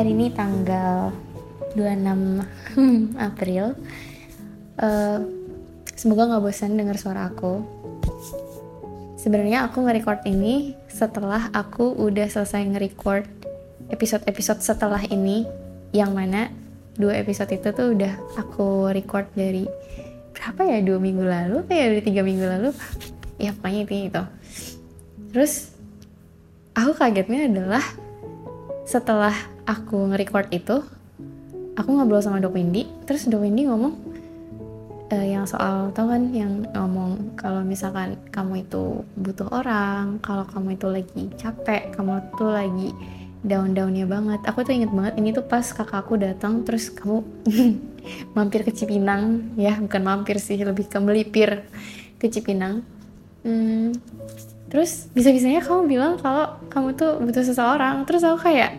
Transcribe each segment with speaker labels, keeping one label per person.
Speaker 1: hari ini tanggal 26 April. Uh, semoga nggak bosan dengar suara aku. Sebenarnya aku nge-record ini setelah aku udah selesai nge-record episode-episode setelah ini, yang mana dua episode itu tuh udah aku record dari berapa ya dua minggu lalu, kayak dari tiga minggu lalu, ya pokoknya itu itu. Terus aku kagetnya adalah setelah aku nge-record itu aku ngobrol sama Dok Windy terus Dok Windy ngomong uh, yang soal tau kan yang ngomong kalau misalkan kamu itu butuh orang kalau kamu itu lagi capek kamu tuh lagi down-downnya banget. Aku tuh inget banget ini tuh pas kakakku datang terus kamu mampir ke Cipinang ya bukan mampir sih lebih ke melipir ke Cipinang. Hmm, terus bisa-bisanya kamu bilang kalau kamu tuh butuh seseorang terus aku kayak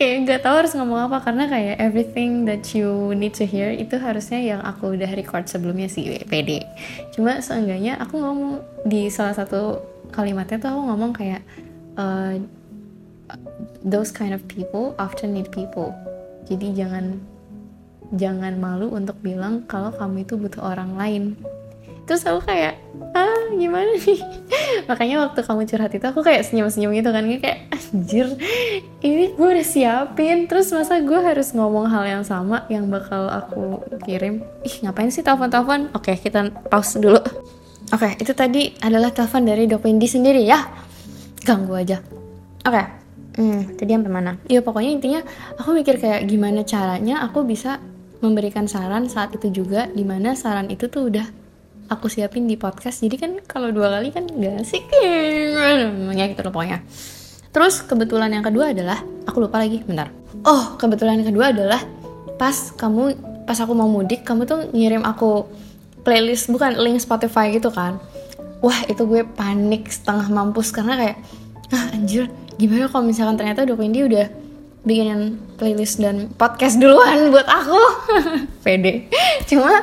Speaker 1: kayak nggak tahu harus ngomong apa karena kayak everything that you need to hear itu harusnya yang aku udah record sebelumnya sih PD cuma seenggaknya aku ngomong di salah satu kalimatnya tuh aku ngomong kayak uh, those kind of people often need people. Jadi jangan jangan malu untuk bilang kalau kamu itu butuh orang lain. Terus aku kayak ah gimana nih makanya waktu kamu curhat itu aku kayak senyum-senyum gitu kan. Kayak anjir ini gue udah siapin. Terus masa gue harus ngomong hal yang sama yang bakal aku kirim? Ih ngapain sih telepon-telepon? Oke kita pause dulu. Oke itu tadi adalah telepon dari Dok Wendy sendiri ya? Ganggu aja. Oke hmm tadi sampai mana? Iya pokoknya intinya aku mikir kayak gimana caranya aku bisa memberikan saran saat itu juga di mana saran itu tuh udah aku siapin di podcast. Jadi kan kalau dua kali kan gak asik. Ya gitu loh pokoknya. Terus kebetulan yang kedua adalah aku lupa lagi bentar. Oh kebetulan yang kedua adalah pas kamu pas aku mau mudik kamu tuh ngirim aku playlist bukan link Spotify gitu kan. Wah itu gue panik setengah mampus. Karena kayak ah anjir gimana kalau misalkan ternyata Dok Windy udah bikinin playlist dan podcast duluan buat aku? Pede. Cuma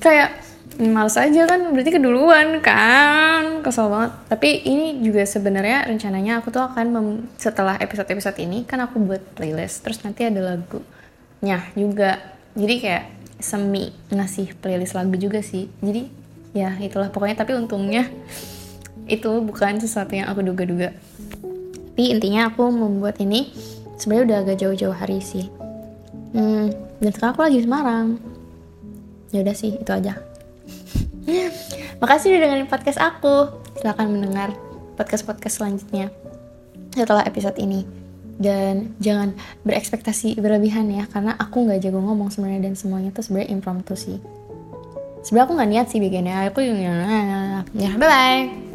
Speaker 1: kayak males aja kan berarti keduluan kan. Kesel banget. Tapi ini juga sebenarnya rencananya aku tuh akan mem setelah episode-episode ini kan aku buat playlist terus nanti ada lagunya juga. Jadi kayak semi ngasih playlist lagu juga sih. Jadi ya itulah pokoknya. Tapi untungnya itu bukan sesuatu yang aku duga-duga. Tapi intinya aku membuat ini sebenarnya udah agak jauh-jauh hari sih. Hmm, dan sekarang aku lagi di Semarang. Ya udah sih itu aja Makasih udah dengerin podcast aku. Silahkan mendengar podcast-podcast selanjutnya setelah episode ini. Dan jangan berekspektasi berlebihan ya, karena aku nggak jago ngomong sebenarnya dan semuanya tuh sebenarnya impromptu sih. Sebenarnya aku nggak niat sih bikinnya, aku ya bye bye.